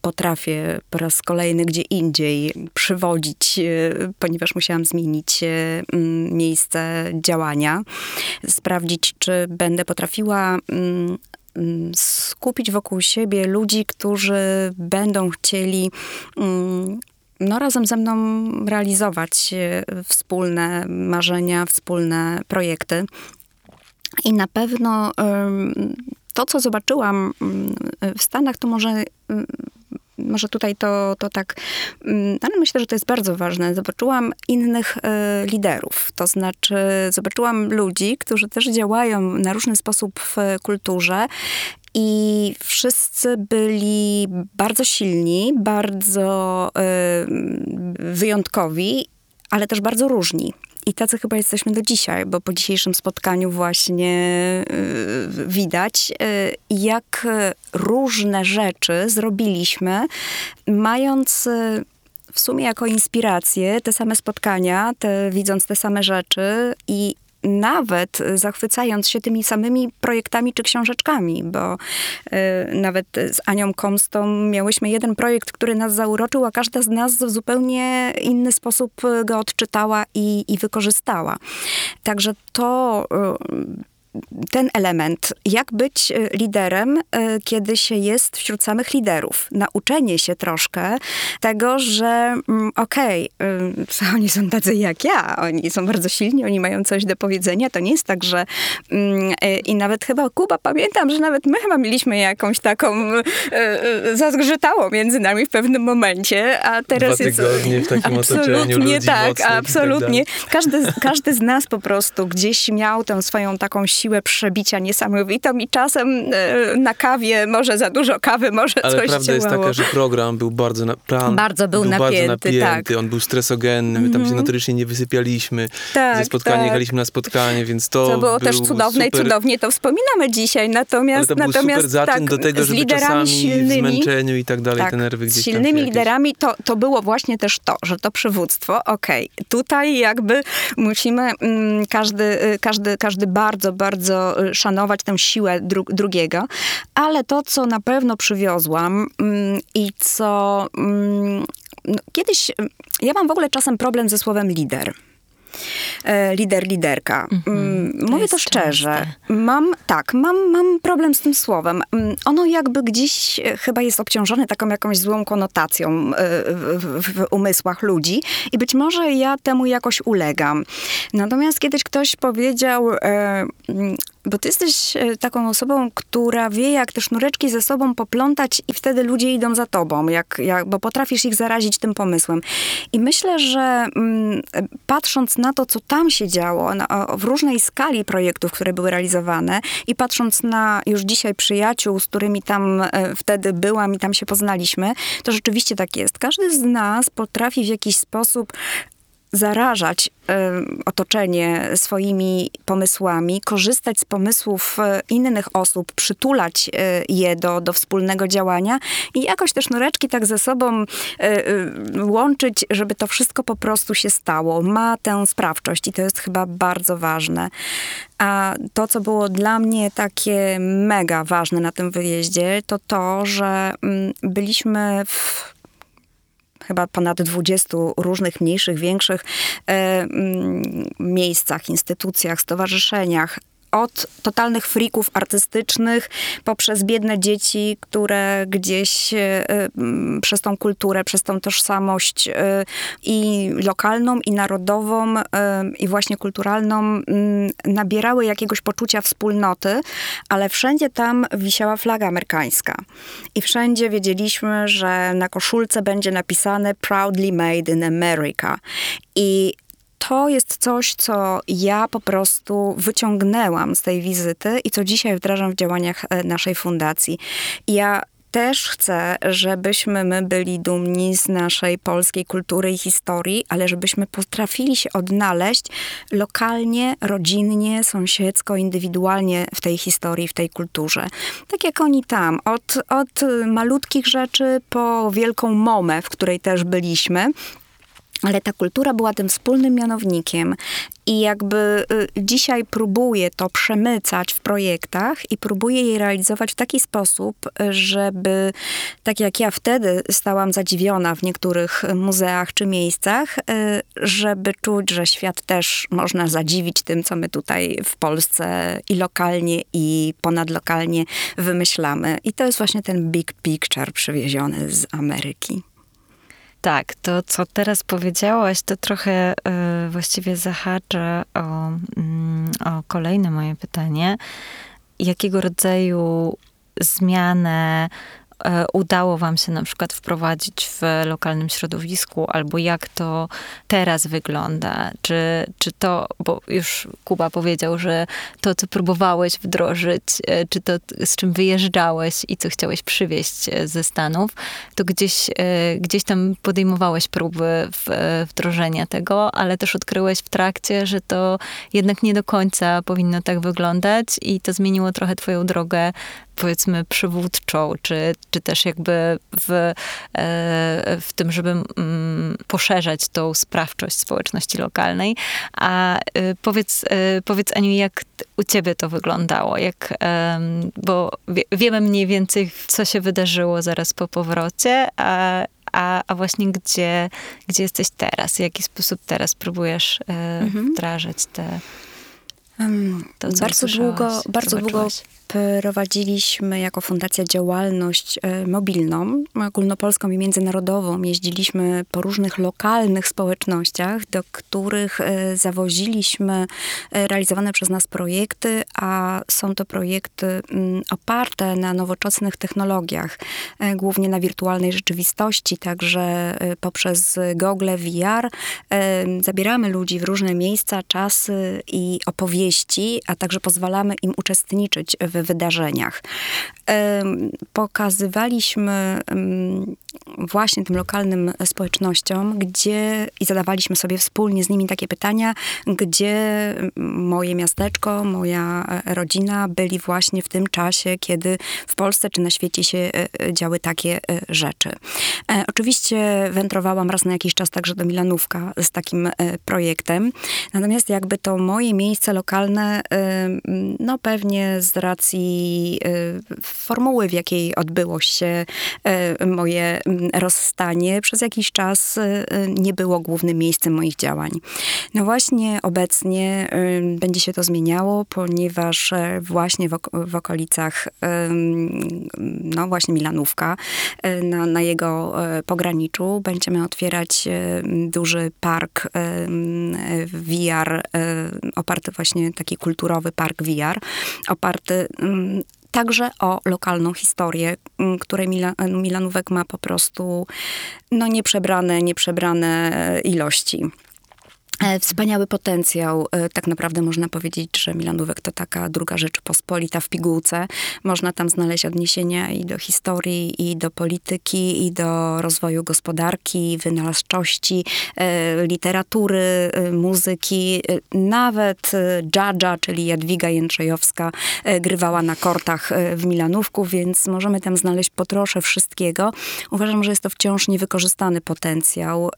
potrafię po raz kolejny gdzie indziej przywodzić, e, ponieważ musiałam zmienić miejsce działania, sprawdzić, czy będę potrafiła skupić wokół siebie ludzi, którzy będą chcieli mm, no, razem ze mną realizować e, wspólne marzenia, wspólne projekty. I na pewno to, co zobaczyłam mm, w Stanach, to może, mm, może tutaj to, to tak, mm, ale myślę, że to jest bardzo ważne. Zobaczyłam innych e, liderów, to znaczy zobaczyłam ludzi, którzy też działają na różny sposób w kulturze i wszyscy byli bardzo silni, bardzo e, wyjątkowi, ale też bardzo różni. I tacy chyba jesteśmy do dzisiaj, bo po dzisiejszym spotkaniu właśnie y, widać, y, jak różne rzeczy zrobiliśmy, mając y, w sumie jako inspirację te same spotkania, te, widząc te same rzeczy i nawet zachwycając się tymi samymi projektami czy książeczkami, bo y, nawet z Anią Komstą miałyśmy jeden projekt, który nas zauroczył, a każda z nas w zupełnie inny sposób go odczytała i, i wykorzystała. Także to y, ten element, jak być e, liderem, e, kiedy się jest wśród samych liderów. Nauczenie się troszkę tego, że mm, okej, okay, <laughs> oni są tacy jak ja, oni są bardzo silni, oni mają coś do powiedzenia. To nie jest tak, że mm, e, i nawet chyba Kuba, pamiętam, że nawet my chyba mieliśmy jakąś taką zazgrzytało między nami w pewnym momencie, a teraz Dwa jest w takim otoczeniu absolutnie tak, tak absolutnie. dalej. każdy, każdy z nas po prostu gdzieś miał tę swoją taką siłę przebicia niesamowitą i czasem e, na kawie, może za dużo kawy, może Ale coś prawda jest działało. taka, że program był bardzo, na, plan Bardzo był bardzo napięty, napięty, tak. on był stresogenny, my tam się notorycznie nie wysypialiśmy. Tak, Ze spotkania tak. jechaliśmy na spotkanie, więc to To było był też cudowne super, i cudownie to wspominamy dzisiaj, Ale natomiast, to był natomiast super zaczyn tak, do tego, z żeby liderami czasami w silnymi, zmęczeniu i tak dalej tak, te nerwy z gdzieś silnymi liderami to, to było właśnie też to, że to przywództwo, okej, tutaj jakby musimy mm, każdy, y, każdy, każdy bardzo, bardzo y, szanować tę siłę dru drugiego, ale to, co na pewno przywiozłam mm, i co mm, no, kiedyś, ja mam w ogóle czasem problem ze słowem lider. E, lider, liderka. Mm, to Mówię to szczerze. częste. Mam, tak, mam, mam problem z tym słowem. Mm, Ono jakby gdzieś e, chyba jest obciążone taką jakąś złą konotacją e, w, w, w umysłach ludzi i być może ja temu jakoś ulegam. Natomiast kiedyś ktoś powiedział, mm, bo ty jesteś e, taką osobą, która wie, jak te sznureczki ze sobą poplątać i wtedy ludzie idą za tobą, jak, jak, bo potrafisz ich zarazić tym pomysłem. I myślę, że mm, patrząc na to, co tam się działo, na, w różnej skali projektów, które były realizowane i patrząc na już dzisiaj przyjaciół, z którymi tam e, wtedy byłam i tam się poznaliśmy, to rzeczywiście tak jest. Każdy z nas potrafi w jakiś sposób zarażać e, otoczenie swoimi pomysłami, korzystać z pomysłów e, innych osób, przytulać e, je do, do wspólnego działania i jakoś te sznureczki tak ze sobą łączyć, żeby to wszystko po prostu się stało. Ma tę sprawczość i to jest chyba bardzo ważne. A to, co było dla mnie takie mega ważne na tym wyjeździe, to to, że mm, byliśmy w chyba ponad 20 różnych mniejszych, większych e, miejscach, instytucjach, stowarzyszeniach. Od totalnych frików artystycznych poprzez biedne dzieci, które gdzieś e, przez tą kulturę, przez tą tożsamość e, i lokalną, i narodową, e, i właśnie kulturalną nabierały jakiegoś poczucia wspólnoty, ale wszędzie tam wisiała flaga amerykańska. I wszędzie wiedzieliśmy, że na koszulce będzie napisane Proudly Made in America. I to jest coś, co ja po prostu wyciągnęłam z tej wizyty i co dzisiaj wdrażam w działaniach e, naszej fundacji. Ja też chcę, żebyśmy my byli dumni z naszej polskiej kultury i historii, ale żebyśmy potrafili się odnaleźć lokalnie, rodzinnie, sąsiedzko, indywidualnie w tej historii, w tej kulturze. Tak jak oni tam, od, od malutkich rzeczy po wielką momę, w której też byliśmy. Ale ta kultura była tym wspólnym mianownikiem i jakby y, dzisiaj próbuję to przemycać w projektach i próbuję je realizować w taki sposób, żeby tak jak ja wtedy stałam zadziwiona w niektórych muzeach czy miejscach, y, żeby czuć, że świat też można zadziwić tym, co my tutaj w Polsce i lokalnie, i ponadlokalnie wymyślamy. I to jest właśnie ten big picture przywieziony z Ameryki. Tak, to co teraz powiedziałaś, to trochę y, właściwie zahacza o, mm, o kolejne moje pytanie. Jakiego rodzaju zmianę udało wam się na przykład wprowadzić w lokalnym środowisku, albo jak to teraz wygląda? Czy, czy to, bo już Kuba powiedział, że to, co próbowałeś wdrożyć, e, czy to, z czym wyjeżdżałeś i co chciałeś przywieźć e, ze Stanów, to gdzieś, e, gdzieś tam podejmowałeś próby e, wdrożenia tego, ale też odkryłeś w trakcie, że to jednak nie do końca powinno tak wyglądać i to zmieniło trochę twoją drogę powiedzmy przywódczą, czy, czy też jakby w, e, w tym, żeby mm, poszerzać tą sprawczość społeczności lokalnej. A y, powiedz, y, powiedz Aniu, jak u ciebie to wyglądało? Jak, bo wie, wiemy mniej więcej, co się wydarzyło zaraz po powrocie, a, a, a właśnie gdzie, gdzie jesteś teraz? W jaki sposób teraz próbujesz e, wdrażać te... To, bardzo długo, bardzo długo. Prowadziliśmy jako fundacja działalność e, mobilną, ogólnopolską i międzynarodową. Jeździliśmy po różnych lokalnych społecznościach, do których e, zawoziliśmy e, realizowane przez nas projekty, a są to projekty mm, oparte na nowoczesnych technologiach, głównie na wirtualnej rzeczywistości, także poprzez Google VR zabieramy ludzi w różne miejsca, czasy i opowieści, a także pozwalamy im uczestniczyć w wydarzeniach. Em, Pokazywaliśmy właśnie tym lokalnym społecznościom, gdzie i zadawaliśmy sobie wspólnie z nimi takie pytania, gdzie moje miasteczko, moja e, rodzina byli właśnie w tym czasie, kiedy w Polsce czy na świecie się e, e, działy takie rzeczy. Oczywiście wędrowałam raz na jakiś czas także do Milanówka z takim projektem. Natomiast jakby to moje miejsce lokalne, no pewnie z racji racji y, formuły, w jakiej odbyło się y, moje mm, rozstanie, przez jakiś czas y, nie było głównym miejscem moich działań. No właśnie obecnie będzie się to zmieniało, ponieważ właśnie w, ok w okolicach no właśnie Milanówka, na, na jego pograniczu będziemy otwierać duży park VR, oparty właśnie taki kulturowy park VR, oparty także o lokalną historię, mm, której Mila, Milanówek ma po prostu no, nieprzebrane, nieprzebrane ilości. E, wspaniały potencjał. E, tak naprawdę można powiedzieć, że Milanówek to taka druga Rzeczypospolita w pigułce. Można tam znaleźć odniesienia i do historii, i do polityki, i do rozwoju gospodarki, wynalazczości, e, literatury, muzyki. Nawet Dżadża, czyli Jadwiga Jędrzejowska, grywała na kortach w Milanówku, więc możemy tam znaleźć potrosze wszystkiego. Uważam, że jest to wciąż niewykorzystany potencjał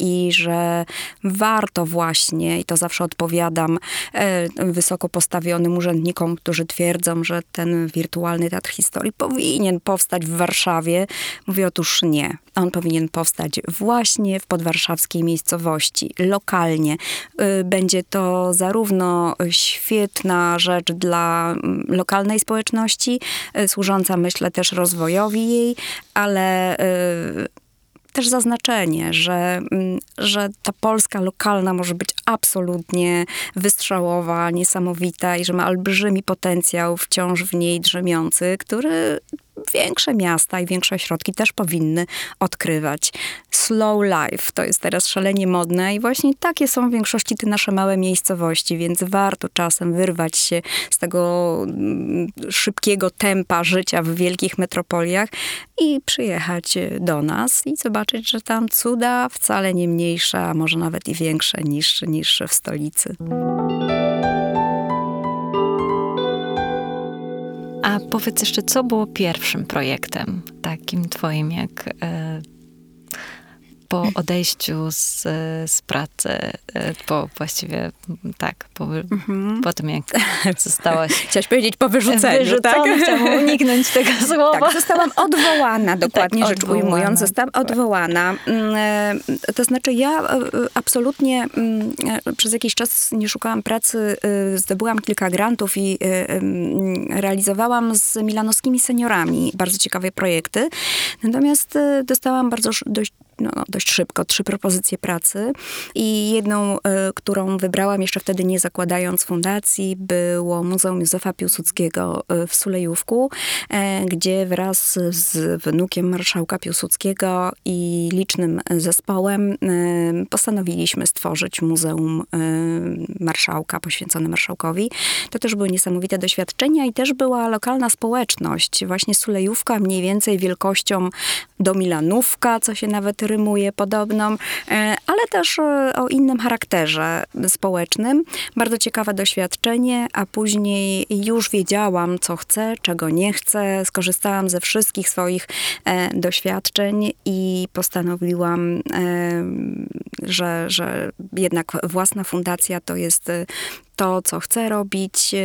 i że warto to właśnie, i to zawsze odpowiadam e, wysoko postawionym urzędnikom, którzy twierdzą, że ten wirtualny teatr historii powinien powstać w Warszawie. Mówię, otóż nie. On powinien powstać właśnie w podwarszawskiej miejscowości, lokalnie. E, będzie to zarówno świetna rzecz dla mm, lokalnej społeczności, e, służąca, myślę, też rozwojowi jej, ale też zaznaczenie, że, mm, że ta Polska lokalna może być absolutnie wystrzałowa, niesamowita i że ma olbrzymi potencjał wciąż w niej drzemiący, który większe miasta i większe ośrodki też powinny odkrywać. Slow life to jest teraz szalenie modne i właśnie takie są w większości te nasze małe miejscowości, więc warto czasem wyrwać się z tego mm, szybkiego tempa życia w wielkich metropoliach i przyjechać do nas i zobaczyć, że tam cuda wcale nie mniejsze, a może nawet i większe niż, niż w stolicy. Powiedz jeszcze, co było pierwszym projektem takim twoim, jak e, po odejściu z, z pracy, e, po właściwie tak, po, mhm. po tym jak <laughs> zostałaś... Chciałaś powiedzieć po wyrzuceniu, Wyrzucona, tak? Chciałam uniknąć tego <laughs> słowa. Tak, zostałam odwołana, <laughs> dokładnie tak, rzecz odwołana. ujmując, zostałam odwołana. Mm, e, to znaczy ja e, absolutnie mm, przez jakiś czas nie szukałam pracy, zdobyłam kilka grantów i realizowałam z milanowskimi seniorami bardzo ciekawe projekty. Natomiast dostałam bardzo dość no, dość szybko trzy propozycje pracy i jedną, y, którą wybrałam jeszcze wtedy nie zakładając fundacji, było Muzeum Józefa Piłsudskiego y, w Sulejówku, y, gdzie wraz z wnukiem marszałka Piłsudskiego i licznym zespołem postanowiliśmy stworzyć Muzeum Marszałka poświęcone marszałkowi. To też były niesamowite doświadczenia i też była lokalna społeczność. Właśnie Sulejówka mniej więcej wielkością do Milanówka, co się nawet rymuje podobną, e, ale też e, o innym charakterze społecznym. Bardzo ciekawe doświadczenie, a później już wiedziałam, co chcę, czego nie chcę. Skorzystałam ze wszystkich swoich e, doświadczeń i postanowiłam, że, że jednak własna fundacja to jest to, co chcę robić e,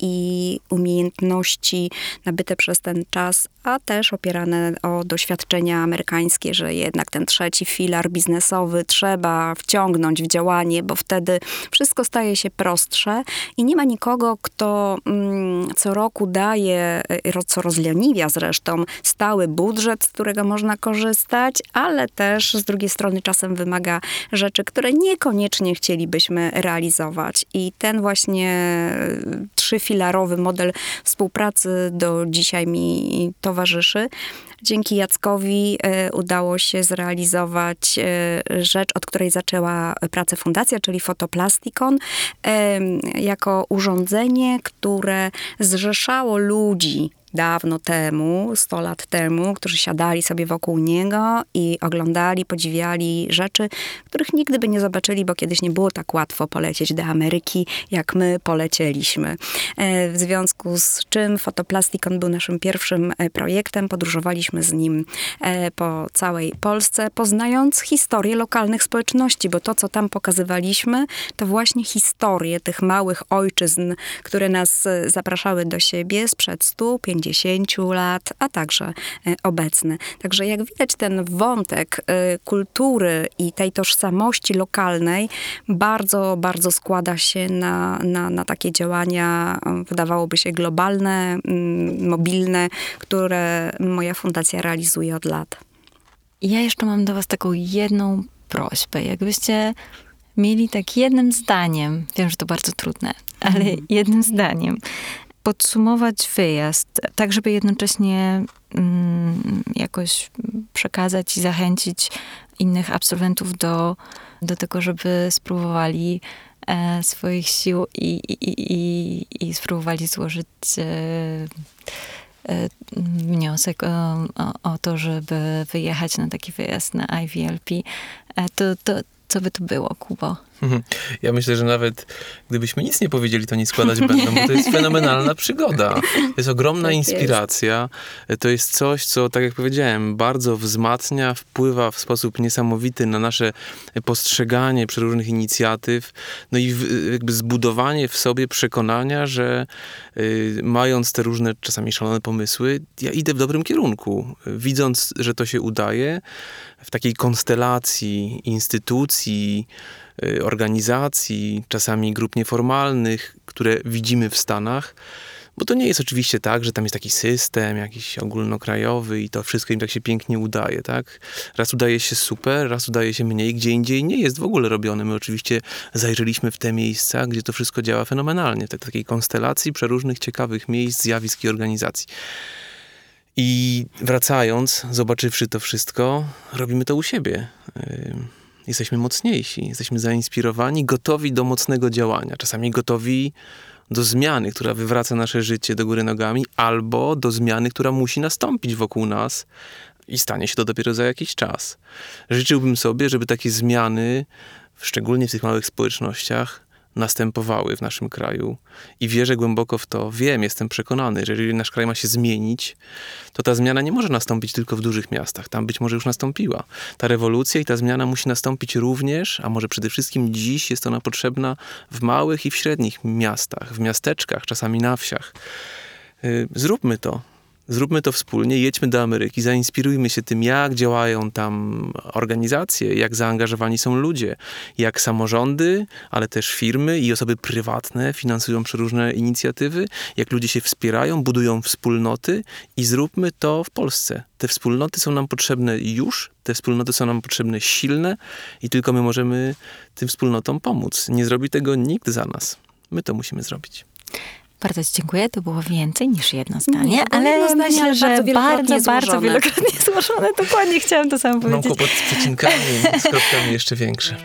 i umiejętności nabyte przez ten czas, a też opierane o doświadczenia amerykańskie, że jednak ten trzeci filar biznesowy trzeba wciągnąć w działanie, bo wtedy wszystko staje się prostsze i nie ma nikogo, kto mm, co roku daje, e, co rozleniwia zresztą, stały budżet, z którego można korzystać, ale też z drugiej strony czasem wymaga rzeczy, które niekoniecznie chcielibyśmy realizować. I te ten właśnie trzyfilarowy model współpracy do dzisiaj mi towarzyszy. Dzięki Jackowi e, udało się zrealizować e, rzecz, od której zaczęła pracę fundacja, czyli Fotoplastikon, jako urządzenie, które zrzeszało ludzi dawno temu, 100 lat temu, którzy siadali sobie wokół niego i oglądali, podziwiali rzeczy, których nigdy by nie zobaczyli, bo kiedyś nie było tak łatwo polecieć do Ameryki, jak my polecieliśmy. E, w związku z czym Fotoplastikon był naszym pierwszym e, projektem. Podróżowaliśmy z nim e, po całej Polsce, poznając historię lokalnych społeczności, bo to, co tam pokazywaliśmy, to właśnie historie tych małych ojczyzn, które nas zapraszały do siebie sprzed 150 50 lat, a także e, obecny. Także jak widać ten wątek e, kultury i tej tożsamości lokalnej bardzo, bardzo składa się na, na, na takie działania, e, wydawałoby się globalne, mm, mobilne, które moja fundacja realizuje od lat. Ja jeszcze mam do was taką jedną prośbę. Jakbyście mieli tak jednym zdaniem, wiem, że to bardzo trudne, ale mm. jednym zdaniem podsumować wyjazd, tak żeby jednocześnie mm, jakoś przekazać i zachęcić innych absolwentów do, do tego, żeby spróbowali e, swoich sił i, i, i, i spróbowali złożyć e, e, wniosek o, o, o, to, żeby wyjechać na taki wyjazd na IVLP, e, to, to, co by to było, Kubo? Mhm. Ja myślę, że nawet gdybyśmy nic nie powiedzieli, to nie składać będą, bo to jest <laughs> fenomenalna przygoda. To jest ogromna tak inspiracja. To jest coś, co, tak jak powiedziałem, bardzo wzmacnia, wpływa w sposób niesamowity na nasze postrzeganie przeróżnych inicjatyw, no i jakby zbudowanie w sobie przekonania, że y, mając te różne, czasami szalone pomysły, ja idę w dobrym kierunku. Widząc, że to się udaje, w takiej konstelacji instytucji, organizacji, czasami grup nieformalnych, które widzimy w Stanach. Bo to nie jest oczywiście tak, że tam jest taki system jakiś ogólnokrajowy i to wszystko im tak się pięknie udaje, tak? Raz udaje się super, raz udaje się mniej, gdzie indziej nie jest w ogóle robione. My oczywiście zajrzeliśmy w te miejsca, gdzie to wszystko działa fenomenalnie, w takiej konstelacji przeróżnych ciekawych miejsc, zjawisk i organizacji. I wracając, zobaczywszy to wszystko, robimy to u siebie. Jesteśmy mocniejsi, jesteśmy zainspirowani, gotowi do mocnego działania, czasami gotowi do zmiany, która wywraca nasze życie do góry nogami, albo do zmiany, która musi nastąpić wokół nas i stanie się to dopiero za jakiś czas. Życzyłbym sobie, żeby takie zmiany, szczególnie w tych małych społecznościach, następowały w naszym kraju i wierzę głęboko w to. Wiem, jestem przekonany, że jeżeli nasz kraj ma się zmienić, to ta zmiana nie może nastąpić tylko w dużych miastach. Tam być może już nastąpiła. Ta rewolucja i ta zmiana musi nastąpić również, a może przede wszystkim dziś jest ona potrzebna w małych i w średnich miastach, w miasteczkach, czasami na wsiach. Y, zróbmy to. Zróbmy to wspólnie, jedźmy do Ameryki, zainspirujmy się tym, jak działają tam organizacje, jak zaangażowani są ludzie, jak samorządy, ale też firmy i osoby prywatne finansują przeróżne inicjatywy, jak ludzie się wspierają, budują wspólnoty i zróbmy to w Polsce. Te wspólnoty są nam potrzebne już, te wspólnoty są nam potrzebne silne i tylko my możemy tym wspólnotom pomóc. Nie zrobi tego nikt za nas. My to musimy zrobić. Bardzo Ci dziękuję. To było więcej niż jedno zdanie, Nie, ale jedno zdanie, myślę, że bardzo, bardzo, bardzo wielokrotnie <laughs> złożone. Dokładnie chciałam to samo powiedzieć. Mam kłopot z przecinkami, z kropkami jeszcze większe.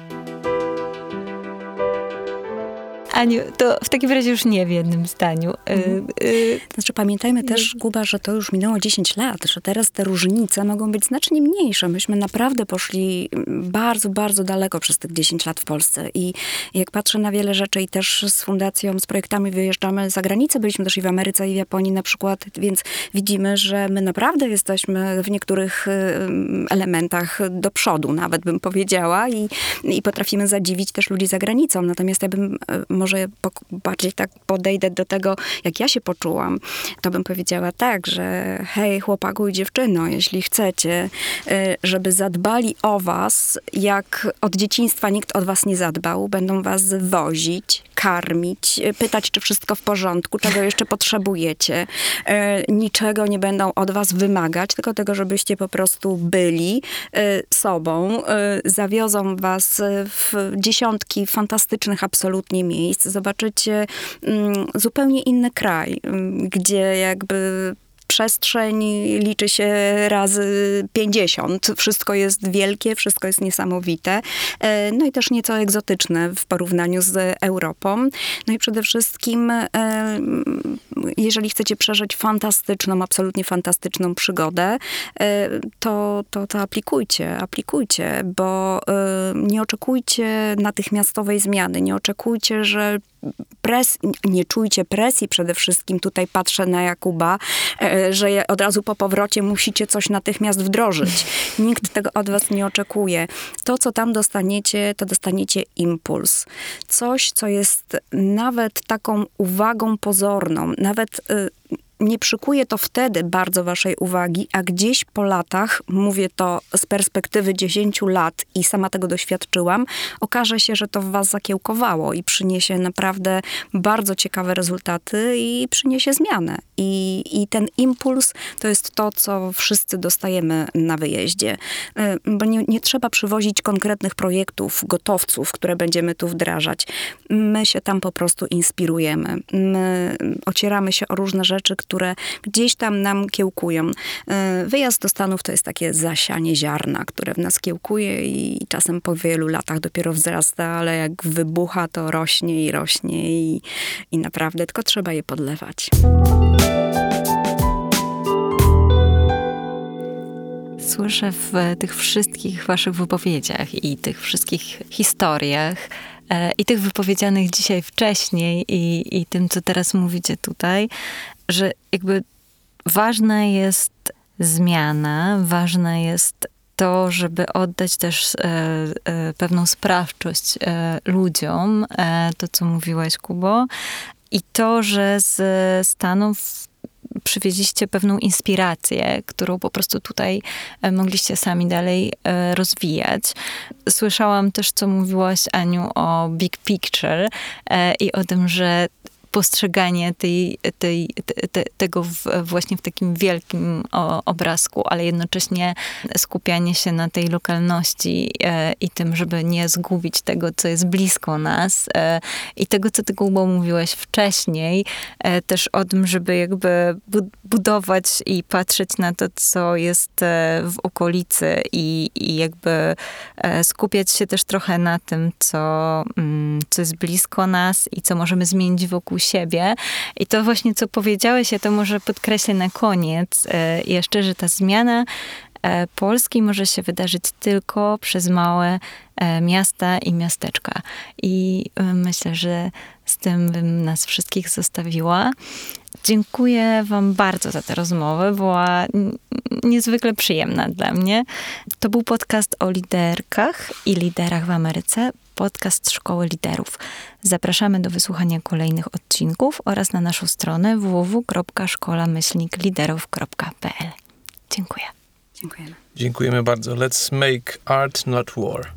Aniu, to w takim razie już nie w jednym zdaniu. Mhm. Y, znaczy pamiętajmy też, Kuba, że to już minęło 10 lat, że teraz te różnice mogą być znacznie mniejsze. Myśmy naprawdę poszli bardzo, bardzo daleko przez tych 10 lat w Polsce i jak patrzę na wiele rzeczy i też z fundacją, z projektami wyjeżdżamy za granicę, byliśmy też i w Ameryce i w Japonii na przykład, więc widzimy, że my naprawdę jesteśmy w niektórych elementach do przodu, nawet bym powiedziała i, i potrafimy zadziwić też ludzi za granicą. Natomiast ja bym może bardziej tak podejdę do tego, jak ja się poczułam, to bym powiedziała tak, że hej, chłopaku i dziewczyno, jeśli chcecie, y, żeby zadbali o was, jak od dzieciństwa nikt od was nie zadbał, będą was wozić, karmić, y, pytać, czy wszystko w porządku, czego jeszcze potrzebujecie. Y, niczego nie będą od was wymagać, tylko tego, żebyście po prostu byli sobą. Zawiozą was w dziesiątki fantastycznych absolutnie miejsc miejsc, zobaczycie mm, zupełnie inny kraj, mm, gdzie jakby przestrzeń liczy się razy 50. Wszystko jest wielkie, wszystko jest niesamowite. E, no i też nieco egzotyczne w porównaniu z Europą. No i przede wszystkim, e, jeżeli chcecie przeżyć fantastyczną, absolutnie fantastyczną przygodę, e, to, to, to aplikujcie, aplikujcie, bo nie oczekujcie natychmiastowej zmiany, nie oczekujcie, że pres, nie czujcie presji przede wszystkim, tutaj patrzę na Jakuba, e, że od razu po powrocie musicie coś natychmiast wdrożyć. <laughs> Nikt tego od was nie oczekuje. To, co tam dostaniecie, to dostaniecie impuls. Coś, co jest nawet taką uwagą pozorną, nawet y, nie przykuje to wtedy bardzo waszej uwagi, a gdzieś po latach, mówię to z perspektywy 10 lat i sama tego doświadczyłam, okaże się, że to w was zakiełkowało i przyniesie naprawdę bardzo ciekawe rezultaty i przyniesie zmianę. I, i ten impuls to jest to, co wszyscy dostajemy na wyjeździe. Y, bo nie, nie trzeba przywozić konkretnych projektów, gotowców, które będziemy tu wdrażać. My się tam po prostu inspirujemy. My ocieramy się o różne rzeczy, które gdzieś tam nam kiełkują. E, wyjazd do Stanów to jest takie zasianie ziarna, które w nas kiełkuje i czasem po wielu latach dopiero wzrasta, ale jak wybucha, to rośnie i rośnie i, i naprawdę tylko trzeba je podlewać. Słyszę w tych wszystkich waszych wypowiedziach i tych wszystkich historiach e, i tych wypowiedzianych dzisiaj wcześniej i, i tym, co teraz mówicie tutaj, że jakby ważna jest zmiana, ważne jest to, żeby oddać też e, e, pewną sprawczość e, ludziom, e, to co mówiłaś, Kubo, i to, że z Stanów przywieźliście pewną inspirację, którą po prostu tutaj e, mogliście sami dalej e, rozwijać. Słyszałam też, co mówiłaś, Aniu, o big picture i o tym, że postrzeganie tej, tej, te, tego w, właśnie w takim wielkim obrazku, ale jednocześnie skupianie się na tej lokalności e, i tym, żeby nie zgubić tego, co jest blisko nas e, i tego, co ty Kubo mówiłeś wcześniej, e, też o tym, żeby jakby budować i patrzeć na to, co jest w okolicy i, i jakby skupiać się też trochę na tym, co, mm, co jest blisko nas i co możemy zmienić wokół siebie. I to właśnie, co powiedziałeś, ja to może podkreślę na koniec e, jeszcze, że ta zmiana e, Polski może się wydarzyć tylko przez małe e, miasta i miasteczka. I myślę, że z tym bym nas wszystkich zostawiła. Dziękuję Wam bardzo za tę rozmowę. Była niezwykle przyjemna dla mnie. To był podcast o liderkach i liderach w Ameryce podcast Szkoły Liderów. Zapraszamy do wysłuchania kolejnych odcinków oraz na naszą stronę www.szkolamyślnikliderów.pl. Dziękuję. Dziękujemy. Dziękujemy bardzo. Let's make art, not war. <laughs>